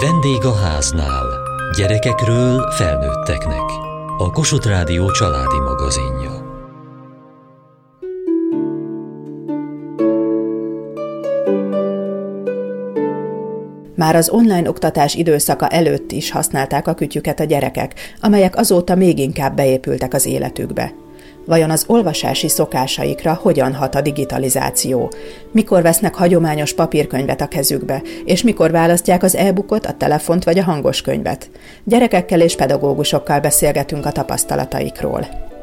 Vendég a háznál. Gyerekekről felnőtteknek. A Kossuth Rádió családi magazinja. Már az online oktatás időszaka előtt is használták a kütyüket a gyerekek, amelyek azóta még inkább beépültek az életükbe. Vajon az olvasási szokásaikra hogyan hat a digitalizáció? Mikor vesznek hagyományos papírkönyvet a kezükbe, és mikor választják az e-bookot, a telefont vagy a hangos könyvet? Gyerekekkel és pedagógusokkal beszélgetünk a tapasztalataikról.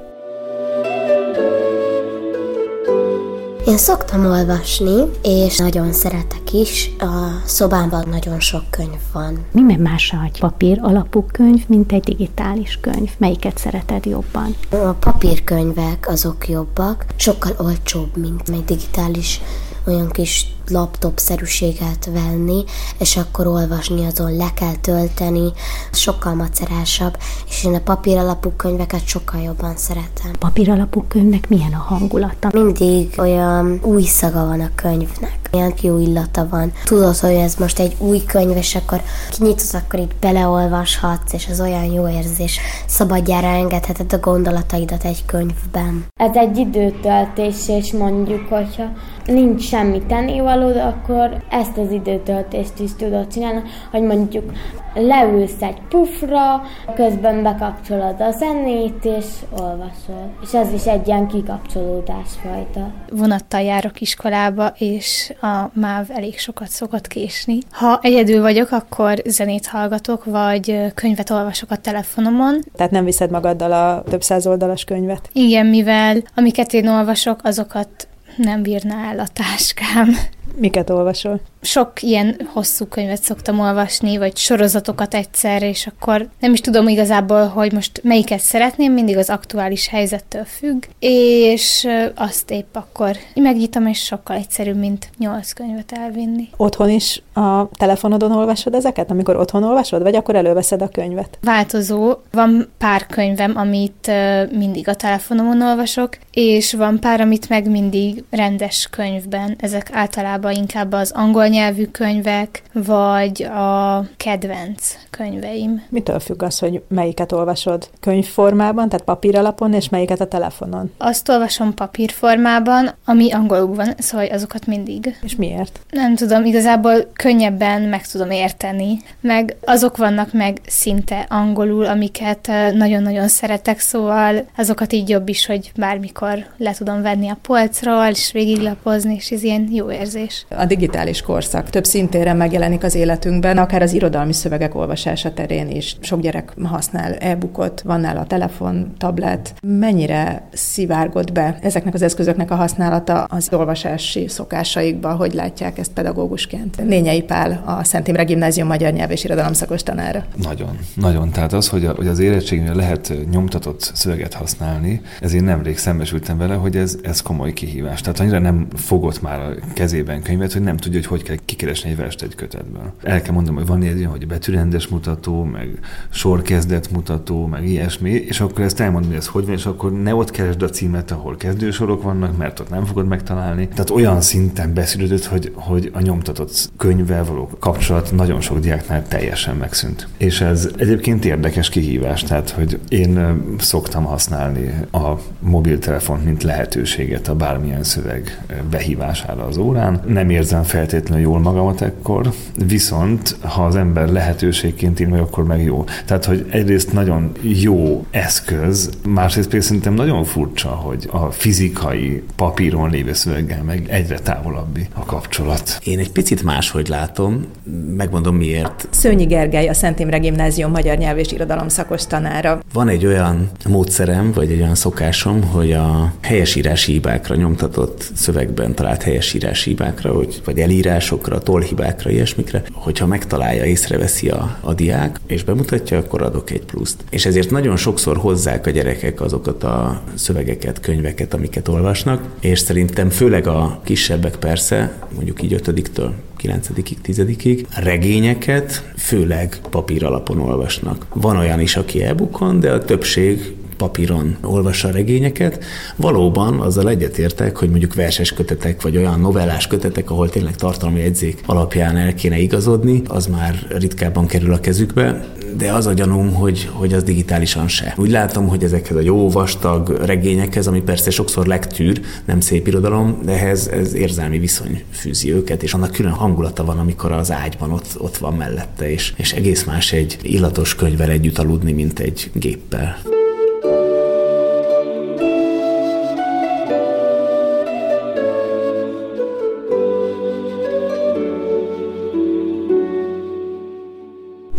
Én szoktam olvasni, és nagyon szeretek is. A szobámban nagyon sok könyv van. Mi más egy papír alapú könyv, mint egy digitális könyv? Melyiket szereted jobban? A papírkönyvek azok jobbak, sokkal olcsóbb, mint egy digitális olyan kis laptop-szerűséget venni, és akkor olvasni azon le kell tölteni, sokkal macerásabb, és én a papír alapú könyveket sokkal jobban szeretem. Papír alapú könyvnek milyen a hangulata? Mindig olyan új szaga van a könyvnek, olyan jó illata van. Tudod, hogy ez most egy új könyv, és akkor kinyitod, akkor itt beleolvashatsz, és az olyan jó érzés. Szabadjára engedheted a gondolataidat egy könyvben. Ez egy időtöltés, és mondjuk, hogyha nincs semmi tennivalód, akkor ezt az időtöltést is tudod csinálni, hogy mondjuk leülsz egy pufra, közben bekapcsolod a zenét, és olvasol. És ez is egy ilyen kikapcsolódás fajta. Vonattal járok iskolába, és a MÁV elég sokat szokott késni. Ha egyedül vagyok, akkor zenét hallgatok, vagy könyvet olvasok a telefonomon. Tehát nem viszed magaddal a több száz oldalas könyvet? Igen, mivel amiket én olvasok, azokat nem bírná el a táskám. Miket olvasol? Sok ilyen hosszú könyvet szoktam olvasni, vagy sorozatokat egyszer, és akkor nem is tudom igazából, hogy most melyiket szeretném, mindig az aktuális helyzettől függ, és azt épp akkor megnyitom, és sokkal egyszerűbb, mint nyolc könyvet elvinni. Otthon is a telefonodon olvasod ezeket, amikor otthon olvasod, vagy akkor előveszed a könyvet? Változó. Van pár könyvem, amit mindig a telefonomon olvasok, és van pár, amit meg mindig rendes könyvben. Ezek általában inkább az angol nyelvű könyvek, vagy a kedvenc könyveim. Mitől függ az, hogy melyiket olvasod? Könyvformában, tehát papíralapon, és melyiket a telefonon? Azt olvasom papírformában, ami angolul van, szóval azokat mindig. És miért? Nem tudom, igazából könnyebben meg tudom érteni, meg azok vannak meg szinte angolul, amiket nagyon-nagyon szeretek, szóval azokat így jobb is, hogy bármikor le tudom venni a polcról, és végiglapozni, és ez ilyen jó érzés. A digitális korszak több szintéren megjelenik az életünkben, akár az irodalmi szövegek olvasása terén is. Sok gyerek használ e-bookot, van nála telefon, tablet. Mennyire szivárgott be ezeknek az eszközöknek a használata az olvasási szokásaikba, hogy látják ezt pedagógusként? Lényei Pál, a Szent Imre Gimnázium magyar nyelv és irodalom szakos tanára. Nagyon, nagyon. Tehát az, hogy, a, hogy az érettségnél lehet nyomtatott szöveget használni, ezért nemrég szembesültem vele, hogy ez, ez komoly kihívás. Tehát annyira nem fogott már a kezében könyvet, hogy nem tudja, hogy hogy kell kikeresni egy verset egy kötetből. El kell mondanom, hogy van ilyen, hogy betűrendes mutató, meg sorkezdet mutató, meg ilyesmi, és akkor ezt elmondom, hogy ez hogy van, és akkor ne ott keresd a címet, ahol kezdősorok vannak, mert ott nem fogod megtalálni. Tehát olyan szinten beszűrődött, hogy, hogy a nyomtatott könyvvel való kapcsolat nagyon sok diáknál teljesen megszűnt. És ez egyébként érdekes kihívás, tehát hogy én szoktam használni a mobiltelefont, mint lehetőséget a bármilyen szöveg behívására az órán. Nem érzem feltétlenül jól magamat ekkor, viszont ha az ember lehetőségként ír meg, akkor meg jó. Tehát, hogy egyrészt nagyon jó eszköz, másrészt pedig szerintem nagyon furcsa, hogy a fizikai papíron lévő szöveggel meg egyre távolabbi a kapcsolat. Én egy picit máshogy látom, megmondom miért. Szőnyi Gergely, a Szent Imre Gimnázium magyar nyelv és irodalom szakos tanára. Van egy olyan módszerem, vagy egy olyan szokásom, hogy a helyesírási hibákra nyomtatott szövegben talált helyesírási hibákra, hogy, vagy elírásokra, tollhibákra, ilyesmikre, hogyha megtalálja, észreveszi a, a diák, és bemutatja, akkor adok egy pluszt. És ezért nagyon sokszor hozzák a gyerekek azokat a szövegeket, könyveket, amiket olvasnak, és szerintem főleg a kisebbek persze, mondjuk így ötödiktől 9-ig, 10-ig, regényeket főleg papír alapon olvasnak. Van olyan is, aki e de a többség papíron olvassa a regényeket. Valóban azzal egyetértek, hogy mondjuk verses kötetek, vagy olyan novellás kötetek, ahol tényleg tartalmi jegyzék alapján el kéne igazodni, az már ritkábban kerül a kezükbe, de az a gyanúm, hogy, hogy az digitálisan se. Úgy látom, hogy ezekhez a jó vastag regényekhez, ami persze sokszor lektűr, nem szép irodalom, de ehhez ez érzelmi viszony fűzi őket, és annak külön hangulata van, amikor az ágyban ott, ott van mellette, és, és egész más egy illatos könyvvel együtt aludni, mint egy géppel.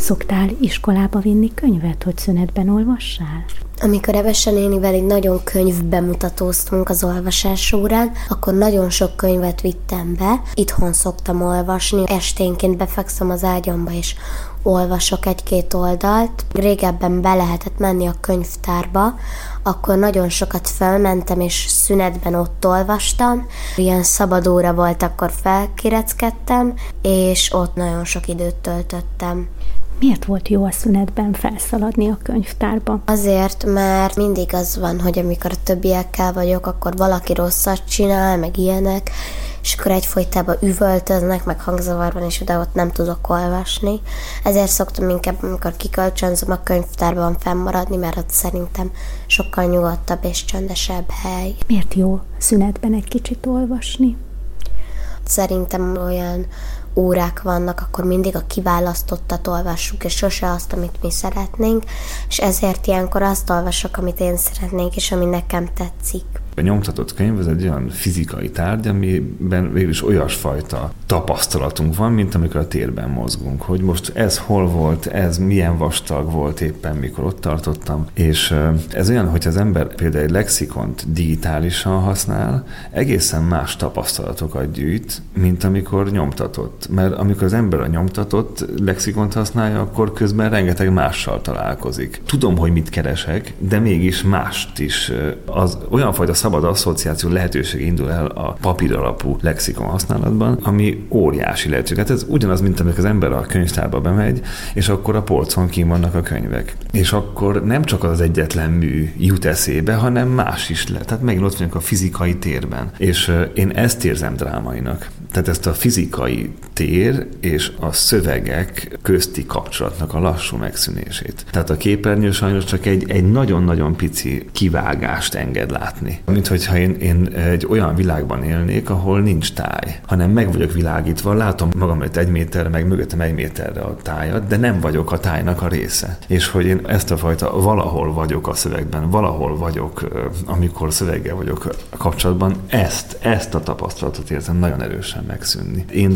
Szoktál iskolába vinni könyvet, hogy szünetben olvassál? Amikor Evese nénivel egy nagyon könyv bemutatóztunk az olvasás órán, akkor nagyon sok könyvet vittem be. Itthon szoktam olvasni, esténként befekszem az ágyamba és olvasok egy-két oldalt. Régebben be lehetett menni a könyvtárba, akkor nagyon sokat felmentem, és szünetben ott olvastam. Ilyen szabad óra volt, akkor felkireckedtem, és ott nagyon sok időt töltöttem. Miért volt jó a szünetben felszaladni a könyvtárba? Azért, mert mindig az van, hogy amikor a többiekkel vagyok, akkor valaki rosszat csinál, meg ilyenek, és akkor egyfolytában üvöltöznek, meg hangzavarban, és oda ott nem tudok olvasni. Ezért szoktam inkább, amikor kikölcsönzöm a könyvtárban fennmaradni, mert ott szerintem sokkal nyugodtabb és csöndesebb hely. Miért jó szünetben egy kicsit olvasni? Szerintem olyan órák vannak, akkor mindig a kiválasztottat olvassuk, és sose azt, amit mi szeretnénk, és ezért ilyenkor azt olvasok, amit én szeretnék, és ami nekem tetszik. A nyomtatott könyv az egy olyan fizikai tárgy, amiben végül is olyasfajta tapasztalatunk van, mint amikor a térben mozgunk, hogy most ez hol volt, ez milyen vastag volt éppen, mikor ott tartottam, és ez olyan, hogy az ember például egy lexikont digitálisan használ, egészen más tapasztalatokat gyűjt, mint amikor nyomtatott. Mert amikor az ember a nyomtatott lexikont használja, akkor közben rengeteg mással találkozik. Tudom, hogy mit keresek, de mégis mást is. Az olyan fajta szabad asszociáció lehetőség indul el a papír alapú lexikon használatban, ami óriási lehetőség. Hát ez ugyanaz, mint amikor az ember a könyvtárba bemegy, és akkor a polcon kim vannak a könyvek. És akkor nem csak az egyetlen mű jut eszébe, hanem más is lehet. Tehát megint ott vagyunk a fizikai térben. És én ezt érzem drámainak. Tehát ezt a fizikai tér és a szövegek közti kapcsolatnak a lassú megszűnését. Tehát a képernyő sajnos csak egy, egy nagyon-nagyon pici kivágást enged látni. Mint hogyha én, én egy olyan világban élnék, ahol nincs táj, hanem meg vagyok világítva, látom magam előtt egy méterre, meg mögöttem egy méterre a tájat, de nem vagyok a tájnak a része. És hogy én ezt a fajta valahol vagyok a szövegben, valahol vagyok, amikor szöveggel vagyok kapcsolatban, ezt, ezt a tapasztalatot érzem nagyon erősen megszűnni. Én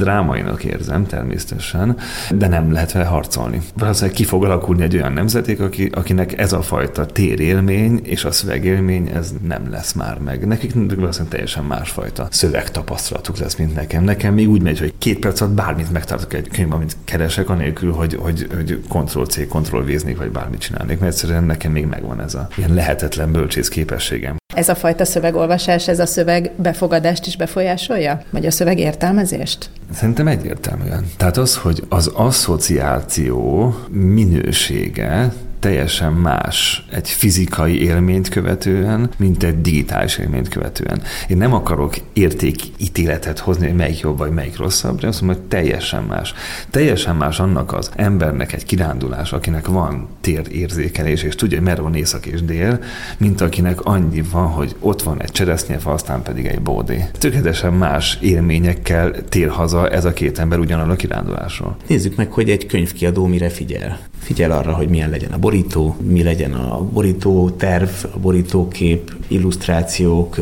drámainak érzem természetesen, de nem lehet vele harcolni. Valószínűleg ki fog alakulni egy olyan nemzeték, aki, akinek ez a fajta térélmény és a szövegélmény, ez nem lesz már meg. Nekik valószínűleg teljesen másfajta szövegtapasztalatuk lesz, mint nekem. Nekem még úgy megy, hogy két perc alatt bármit megtartok egy könyv, amit keresek, anélkül, hogy, hogy, hogy Ctrl-C, Ctrl-V-znék, vagy bármit csinálnék, mert egyszerűen nekem még megvan ez a ilyen lehetetlen bölcsész képességem. Ez a fajta szövegolvasás, ez a szöveg befogadást is befolyásolja? Vagy a szöveg értelmezést? Szerintem egyértelműen. Tehát az, hogy az asszociáció minősége teljesen más egy fizikai élményt követően, mint egy digitális élményt követően. Én nem akarok értékítéletet hozni, hogy melyik jobb vagy melyik rosszabb, de azt mondom, hogy teljesen más. Teljesen más annak az embernek egy kirándulás, akinek van térérzékelés, és tudja, hogy merre van észak és dél, mint akinek annyi van, hogy ott van egy cseresznyefa, aztán pedig egy bódé. Tökéletesen más élményekkel tér haza ez a két ember ugyanarra a kirándulásról. Nézzük meg, hogy egy könyvkiadó mire figyel. Figyel arra, hogy milyen legyen a borító, mi legyen a borító terv, a borítókép, illusztrációk,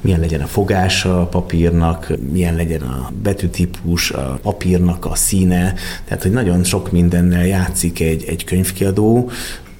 milyen legyen a fogása a papírnak, milyen legyen a betűtípus, a papírnak a színe. Tehát, hogy nagyon sok mindennel játszik egy, egy könyvkiadó,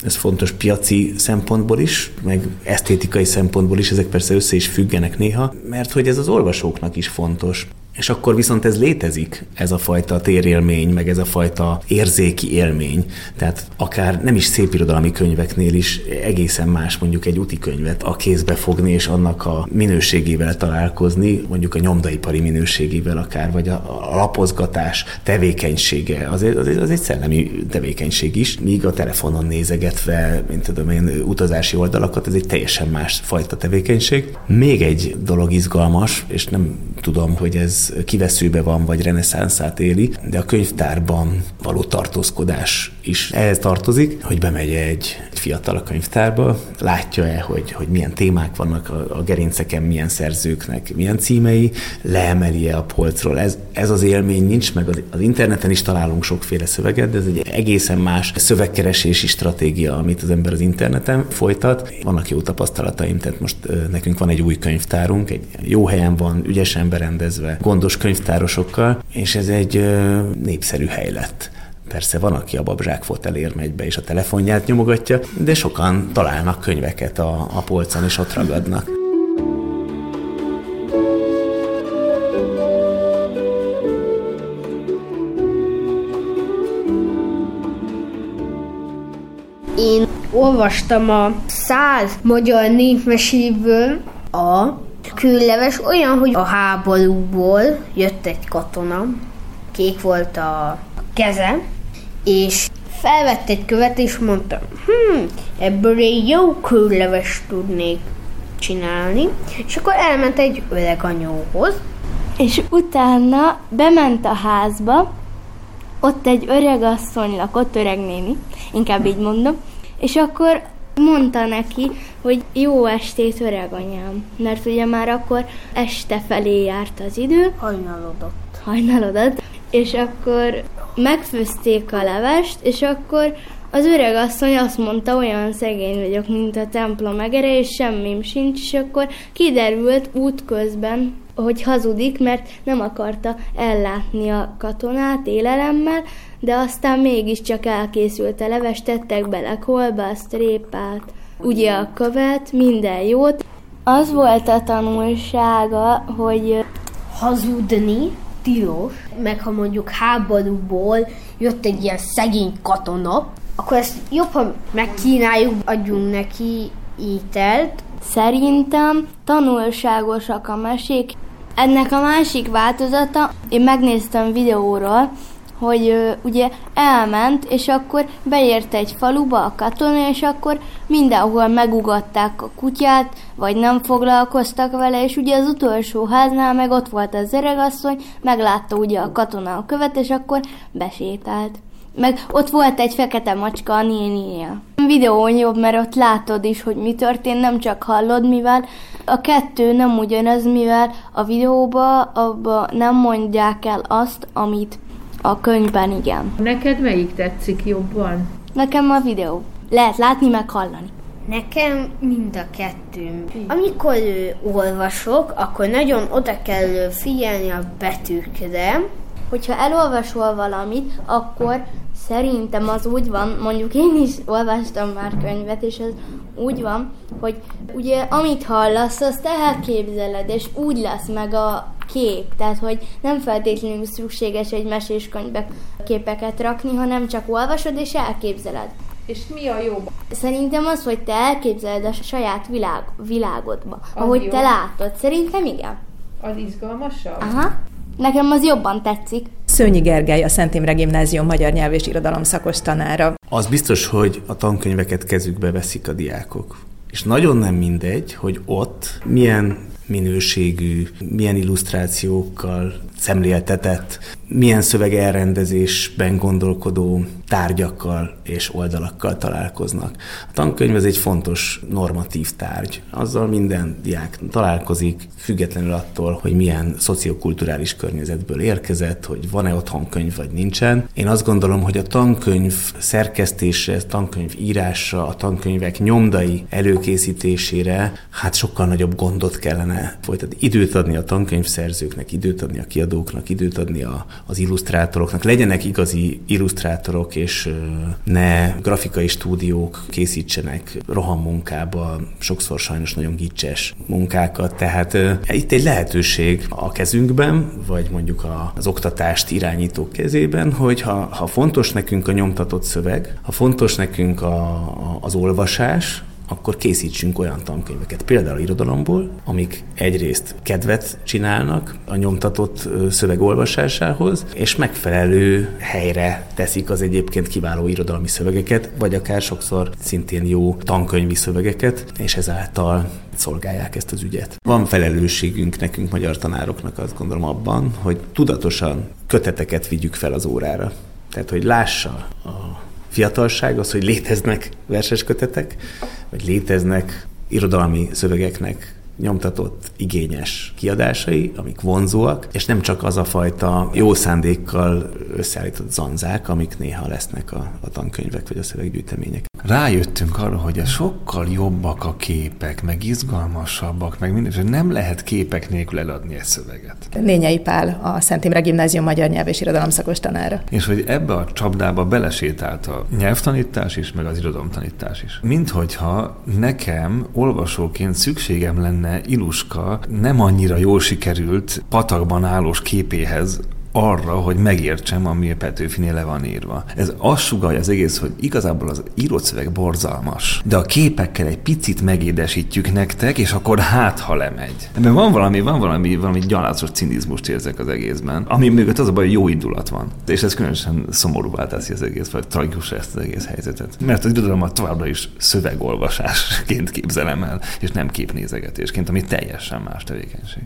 ez fontos piaci szempontból is, meg esztétikai szempontból is, ezek persze össze is függenek néha, mert hogy ez az olvasóknak is fontos És akkor viszont ez létezik, ez a fajta térélmény, meg ez a fajta érzéki élmény. Tehát akár nem is szépirodalmi könyveknél is egészen más mondjuk egy úti könyvet a kézbe fogni, és annak a minőségével találkozni, mondjuk a nyomdaipari minőségével akár, vagy a, lapozgatás tevékenysége. Az, az, az egy szellemi tevékenység is, míg a telefonon nézegetve, mint tudom én, utazási oldalakat, ez egy teljesen más fajta tevékenység. Még egy dolog izgalmas, és nem tudom, hogy ez kiveszőbe van, vagy reneszánszát éli, de a könyvtárban való tartózkodás is ehhez tartozik, hogy bemegy egy, egy fiatal a könyvtárba, látja-e, hogy, hogy milyen témák vannak a, a gerinceken, milyen szerzőknek, milyen címei, leemeli-e a polcról. Ez, ez az élmény nincs, meg az, az interneten is találunk sokféle szöveget, de ez egy egészen más szövegkeresési stratégia, amit az ember az interneten folytat. Vannak jó tapasztalataim, tehát most nekünk van egy új könyvtárunk, egy jó helyen van, ügyesen berendezve, gondos könyvtárosokkal, és ez egy népszerű hely lett. Persze van, aki a babzsák fotelér megy be, és a telefonját nyomogatja, de sokan találnak könyveket a, a polcon, és ott ragadnak. Én olvastam a száz magyar népmeséből a külleves olyan, hogy a háborúból jött egy katona, kék volt a keze, és felvett egy követ, és mondta, hm, ebből egy jó külleves tudnék csinálni, és akkor elment egy öreg anyóhoz. És utána bement a házba, ott egy öreg asszony lakott, öreg néni, inkább így mondom, és akkor mondta neki, hogy jó estét, öreganyám, mert ugye már akkor este felé járt az idő. Hajnalodott. Hajnalodott. És akkor megfőzték a levest, és akkor az öreg asszony azt mondta, olyan szegény vagyok, mint a templom megere, és semmim sincs, és akkor kiderült útközben, hogy hazudik, mert nem akarta ellátni a katonát élelemmel, de aztán mégiscsak elkészült a leves, tettek bele kolbászt, répát, ugye a követ, minden jót. Az volt a tanulsága, hogy hazudni tilos, meg ha mondjuk háborúból jött egy ilyen szegény katona, akkor ezt jobb, ha megkínáljuk, adjunk neki ételt. Szerintem tanulságosak a mesék. Ennek a másik változata, én megnéztem videóról, hogy ugye elment, és akkor beért egy faluba a katona, és akkor mindenhol megugatták a kutyát, vagy nem foglalkoztak vele, és ugye az utolsó háznál meg ott volt az öregasszony, meglátta ugye a katona a követ, és akkor besétált. Meg ott volt egy fekete macska a néninél. A videón jobb, mert ott látod is, hogy mi történt, nem csak hallod, mivel a kettő nem ugyanaz, mivel a videóba abba nem mondják el azt, amit a könyvben igen. Neked melyik tetszik jobban? Nekem a videó. Lehet látni, meg hallani. Nekem mind a kettő. Amikor olvasok, akkor nagyon oda kell figyelni a betűkre. Hogyha elolvasol valamit, akkor szerintem az úgy van, mondjuk én is olvastam már könyvet, és az úgy van, hogy ugye amit hallasz, azt elképzeled, és úgy lesz meg a kép. Tehát, hogy nem feltétlenül szükséges egy meséskönyvbe képeket rakni, hanem csak olvasod és elképzeled. És mi a jó? Szerintem az, hogy te elképzeled a saját világ, világodba, az ahogy jó. te látod. Szerintem igen. Az izgalmasabb? Aha. Nekem az jobban tetszik. Szőnyi Gergely, a Szent Imre Gimnázium magyar nyelv és irodalom szakos tanára. Az biztos, hogy a tankönyveket kezükbe veszik a diákok. És nagyon nem mindegy, hogy ott milyen minőségű, milyen illusztrációkkal szemléltetett, milyen szöveg elrendezésben gondolkodó tárgyakkal és oldalakkal találkoznak. A tankönyv ez egy fontos normatív tárgy. Azzal minden diák találkozik, függetlenül attól, hogy milyen szociokulturális környezetből érkezett, hogy van-e otthon könyv vagy nincsen. Én azt gondolom, hogy a tankönyv szerkesztése, a tankönyv írása, a tankönyvek nyomdai előkészítésére hát sokkal nagyobb gondot kellene folytatni. Időt adni a tankönyvszerzőknek, időt adni a kiadó kiadóknak időt adni a, az illusztrátoroknak. Legyenek igazi illusztrátorok, és ne grafikai stúdiók készítsenek rohammunkába, sokszor sajnos nagyon gicses munkákat. Tehát itt egy lehetőség a kezünkben, vagy mondjuk az oktatást irányítók kezében, hogy ha, ha fontos nekünk a nyomtatott szöveg, ha fontos nekünk a, a, az olvasás, akkor készítsünk olyan tankönyveket, például irodalomból, amik egyrészt kedvet csinálnak a nyomtatott szöveg olvasásához, és megfelelő helyre teszik az egyébként kiváló irodalmi szövegeket, vagy akár sokszor szintén jó tankönyvi szövegeket, és ezáltal szolgálják ezt az ügyet. Van felelősségünk nekünk, magyar tanároknak azt gondolom abban, hogy tudatosan köteteket vigyük fel az órára. Tehát, hogy lássa a fiatalság, az, hogy léteznek verseskötetek, vagy léteznek irodalmi szövegeknek nyomtatott, igényes kiadásai, amik vonzóak, és nem csak az a fajta jó szándékkal összeállított zanzák, amik néha lesznek a, a tankönyvek vagy a szöveggyűjtemények. Rájöttünk arra, hogy a sokkal jobbak a képek, meg izgalmasabbak, meg minden, és nem lehet képek nélkül eladni egy szöveget. Nényei Pál, a Szent Imre Gimnázium magyar nyelv és irodalom szakos tanára. És hogy ebbe a csapdába belesétált a nyelvtanítás is, meg az irodalomtanítás is. Mint hogyha nekem olvasóként szükségem lenne Iluska nem annyira jól sikerült patakban állós képéhez, arra, hogy megértsem, ami a Petőfinél le van írva. Ez azt sugalja az egész, hogy igazából az írott szöveg borzalmas, de a képekkel egy picit megédesítjük nektek, és akkor hát, ha lemegy. Ebben van valami, van valami, valami gyalázatos cinizmust érzek az egészben, ami mögött az a baj, hogy jó indulat van. És ez különösen szomorúvá teszi az egész, vagy tragikus ezt az egész helyzetet. Mert az irodalmat továbbra is szövegolvasásként képzelem el, és nem képnézegetésként, ami teljesen más tevékenység.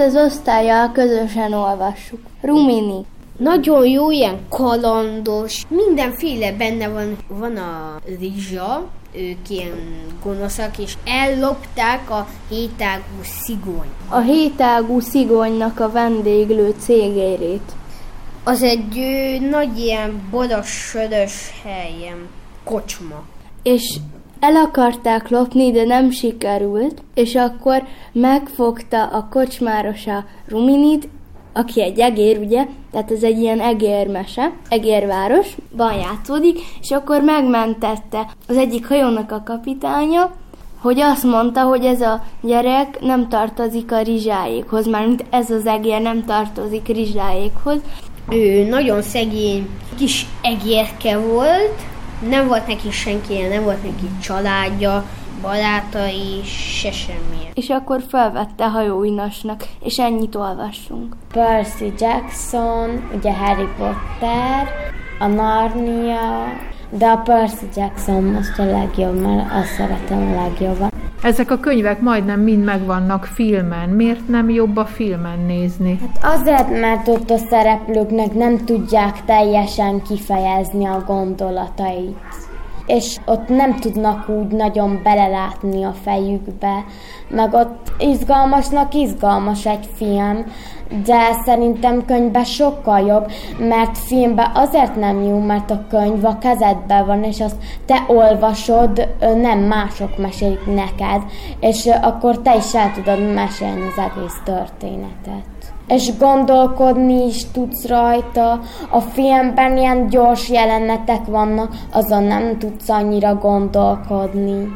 Ezt az osztályjal közösen olvassuk. Rumini. Nagyon jó, ilyen kalandos, mindenféle benne van, van a rizsa, ők ilyen gonoszak, és ellopták a hétágú szigony. A hétágú szigonynak a vendéglő cégérét. Az egy ő, nagy ilyen boros-södös helyen, kocsma. És el akarták lopni, de nem sikerült, és akkor megfogta a kocsmáros a Ruminit, aki egy egér, ugye, tehát ez egy ilyen egérmese, egérvárosban játszódik, és akkor megmentette az egyik hajónak a kapitánya, hogy azt mondta, hogy ez a gyerek nem tartozik a rizsáékhoz, mert ez az egér nem tartozik rizsáékhoz. Ő nagyon szegény kis egérke volt, nem volt neki senki, nem volt neki családja, barátai, se semmi. És akkor felvette hajóinasnak, és ennyit olvassunk. Percy Jackson, ugye Harry Potter, a Narnia, de a Percy Jackson most a legjobb, mert azt szeretem a legjobban. Ezek a könyvek majdnem mind megvannak filmen. Miért nem jobb a filmen nézni? Hát azért, mert ott a szereplőknek nem tudják teljesen kifejezni a gondolatait és ott nem tudnak úgy nagyon belelátni a fejükbe, meg ott izgalmasnak izgalmas egy film, de szerintem könyvben sokkal jobb, mert filmben azért nem jó, mert a könyv a kezedben van, és azt te olvasod, nem mások mesélik neked, és akkor te is el tudod mesélni az egész történetet és gondolkodni is tudsz rajta. A filmben ilyen gyors jelenetek vannak, azon nem tudsz annyira gondolkodni.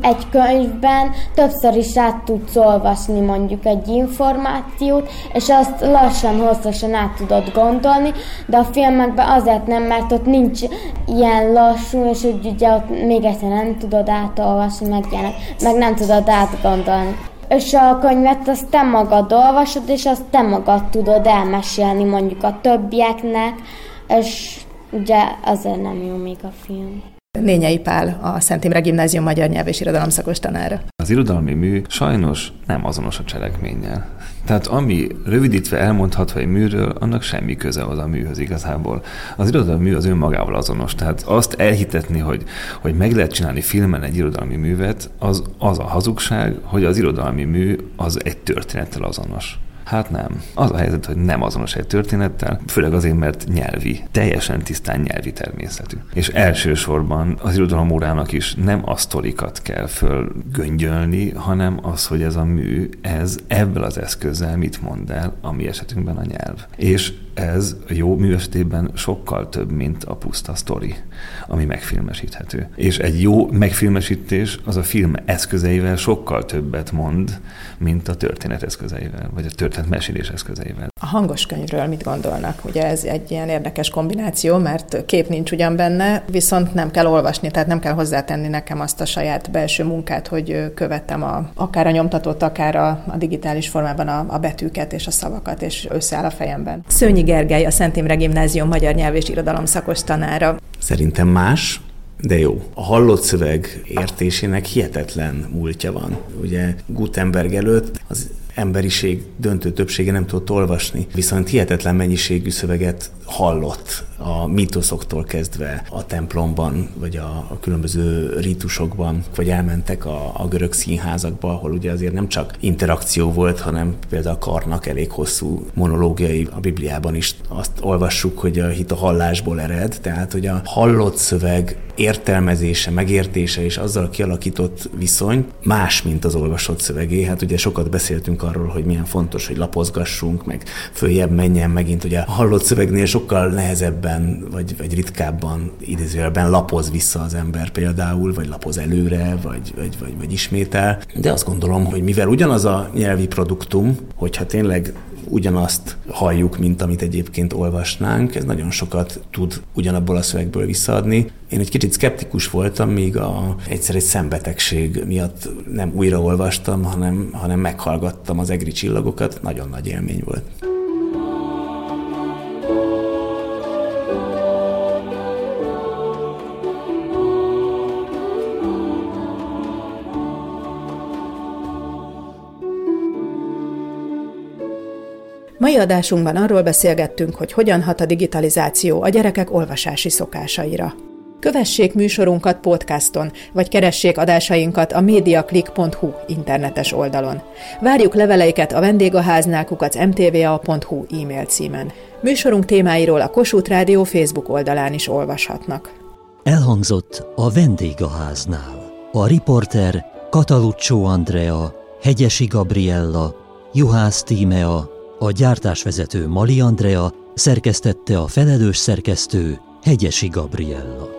Egy könyvben többször is át tudsz olvasni mondjuk egy információt, és azt lassan, hosszasan át tudod gondolni, de a filmekben azért nem, mert ott nincs ilyen lassú, és úgy ugye ott még egyszer nem tudod átolvasni, meg, ilyenek, meg nem tudod átgondolni és a könyvet azt te magad olvasod, és azt te magad tudod elmesélni mondjuk a többieknek, és ugye azért nem jó még a film. Nényei Pál, a Szent Imre Gimnázium magyar nyelv és irodalom szakos tanára. Az irodalmi mű sajnos nem azonos a cselekménnyel. Tehát ami rövidítve elmondhatva egy műről, annak semmi köze az a műhöz igazából. Az irodalmi mű az önmagával azonos. Tehát azt elhitetni, hogy, hogy meg lehet csinálni filmen egy irodalmi művet, az, az a hazugság, hogy az irodalmi mű az egy történettel azonos. Hát nem. Az a helyzet, hogy nem azonos egy történettel, főleg azért, mert nyelvi, teljesen tisztán nyelvi természetű. És elsősorban az irodalom órának is nem a sztorikat kell fölgöngyölni, hanem az, hogy ez a mű, ez ebből az eszközzel mit mond el, a mi esetünkben a nyelv. És ez jó mű esetében sokkal több, mint a puszta sztori, ami megfilmesíthető. És egy jó megfilmesítés az a film eszközeivel sokkal többet mond, mint a történet eszközeivel, vagy a történet mesélés eszközeivel. A hangos könyvről mit gondolnak? Ugye ez egy ilyen érdekes kombináció, mert kép nincs ugyan benne, viszont nem kell olvasni, tehát nem kell hozzátenni nekem azt a saját belső munkát, hogy követtem a, akár a nyomtatott, akár a, a digitális formában a, a betűket és a szavakat, és összeáll a fejemben. Szőnyi Gergely, a Szent Imre Gimnázium magyar nyelv és irodalom szakos tanára. Szerintem más, de jó. A hallott szöveg értésének hihetetlen múltja van. Ugye Gutenberg előtt az emberiség döntő többsége nem tudott olvasni, viszont hihetetlen mennyiségű szöveget hallott a mítoszoktól kezdve a templomban, vagy a, a különböző ritusokban, vagy elmentek a, a görög színházakba, ahol ugye azért nem csak interakció volt, hanem például a karnak elég hosszú monológiai a Bibliában is azt olvassuk, hogy a hit a hallásból ered, tehát hogy a hallott szöveg értelmezése, megértése és azzal kialakított viszony más, mint az olvasott szövegé. Hát ugye sokat beszéltünk arról, hogy milyen fontos, hogy lapozgassunk, meg följebb menjen megint. Ugye a hallott szövegnél sokkal nehezebben, vagy, vagy ritkábban idézőjelben lapoz vissza az ember például, vagy lapoz előre, vagy, vagy, vagy, vagy ismétel. De azt gondolom, hogy mivel ugyanaz a nyelvi produktum, hogyha tényleg ugyanazt halljuk, mint amit egyébként olvasnánk, ez nagyon sokat tud ugyanabból a szövegből visszaadni. Én egy kicsit szkeptikus voltam, míg a, egyszer egy szembetegség miatt nem újra olvastam, hanem, hanem meghallgattam az egri csillagokat. Nagyon nagy élmény volt. Mai adásunkban arról beszélgettünk, hogy hogyan hat a digitalizáció a gyerekek olvasási szokásaira. Kövessék műsorunkat podcaston, vagy keressék adásainkat a mediaclick.hu internetes oldalon. Várjuk leveleiket a vendégháznál kukac mtva.hu e-mail címen. Műsorunk témáiról a Kossuth Rádió Facebook oldalán is olvashatnak. Elhangzott a vendégháznál. A riporter Kataluccio Andrea, Hegyesi Gabriella, Juhász Tímea, a gyártásvezető Mali Andrea szerkesztette a felelős szerkesztő Hegyesi Gabriella.